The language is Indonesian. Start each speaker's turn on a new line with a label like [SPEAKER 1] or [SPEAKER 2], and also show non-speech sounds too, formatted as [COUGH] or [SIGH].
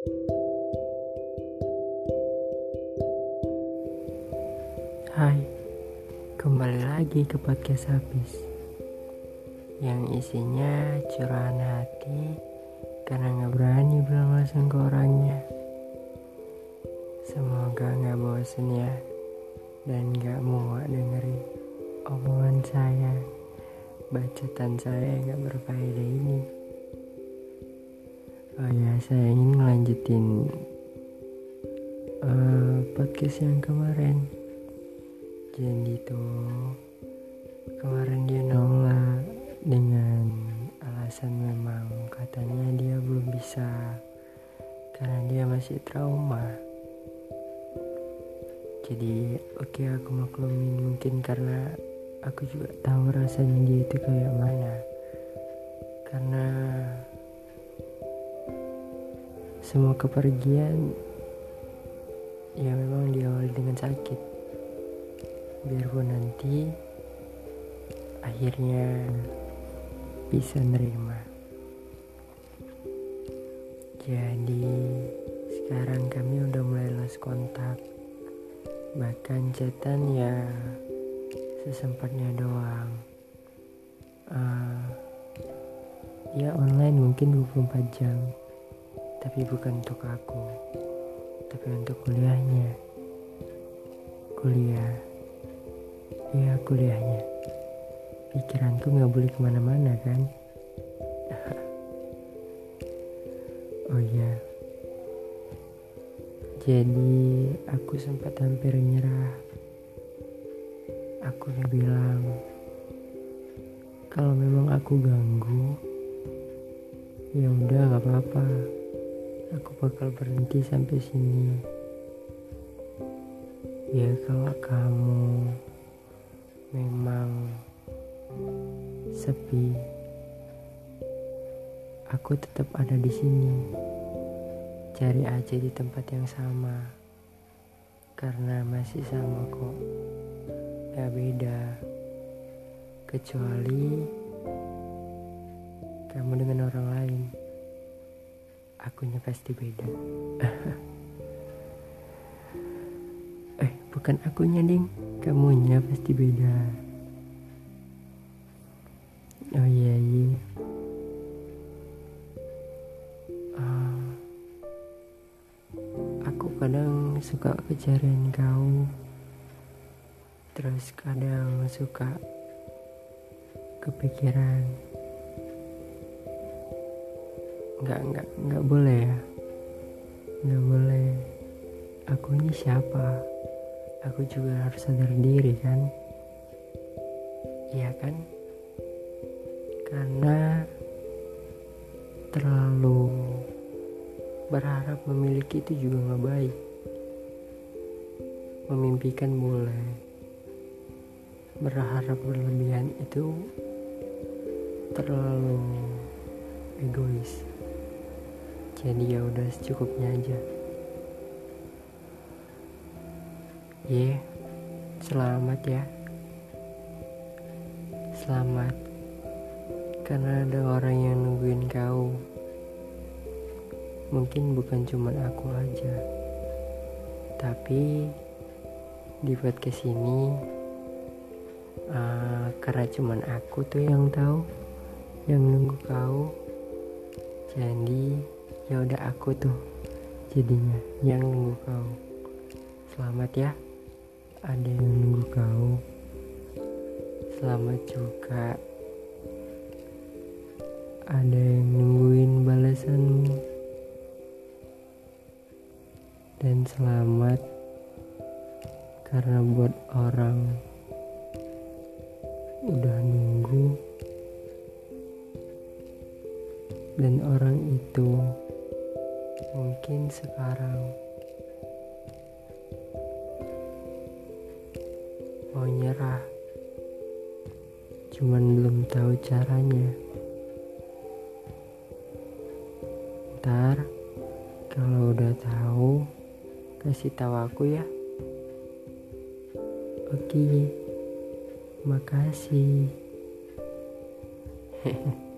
[SPEAKER 1] Hai, kembali lagi ke podcast habis. Yang isinya curahan hati Karena gak berani bilang langsung ke orangnya. Semoga gak bosen ya Dan gak muak dengerin omongan saya. Bacotan saya gak berfaedah ini Oh ya, saya ingin melanjutin uh, podcast yang kemarin. Jadi tuh kemarin dia nolak dengan alasan memang katanya dia belum bisa karena dia masih trauma. Jadi oke okay, aku maklumin mungkin karena aku juga tahu rasanya dia itu kayak mana. Karena semua kepergian ya memang diawali dengan sakit. Biarpun nanti akhirnya bisa nerima. Jadi sekarang kami udah mulai lost kontak. Bahkan chatan ya sesempatnya doang. Uh, ya online mungkin 24 jam tapi bukan untuk aku tapi untuk kuliahnya. Kuliah. Ya kuliahnya. Pikiranku nggak boleh ke mana-mana kan? [LAUGHS] Oh ya jadi aku sempat hampir nyerah. Aku udah bilang kalau memang aku ganggu ya udah nggak apa-apa aku bakal berhenti sampai sini. Ya kalau kamu memang sepi aku tetap ada di sini. Cari aja di tempat yang sama. Karena masih sama kok. Gak beda. Kecuali kamu dengan orang lain akunya pasti beda. [LAUGHS] Eh bukan akunya ding. Kamunya pasti beda. Oh iya iya. Uh, aku kadang suka kecarian kau. Terus kadang suka kepikiran nggak nggak nggak boleh ya. Nggak boleh. Aku ini siapa? Aku juga harus sadar diri kan? Iya kan? Karena terlalu berharap memiliki itu juga nggak baik. Memimpikan boleh. Berharap berlebihan itu terlalu egois jadi ya udah secukupnya aja. Ye yeah, selamat ya. Selamat. Karena ada orang yang nungguin kau. Mungkin bukan cuma aku aja. Tapi di podcast ini uh, karena cuma aku tuh yang tahu yang nunggu kau. Jadi ya udah aku tuh jadinya yang nunggu kau. Selamat ya ada yang nunggu kau. Selamat juga. Ada yang nungguin balasanmu. Dan selamat karena buat orang udah nunggu. Dan orang itu mungkin sekarang. Mau nyerah. Cuman belum tahu caranya. Ntar kalau udah tahu kasih tahu aku ya. Oke. Makasih. hehehe [LAUGHS]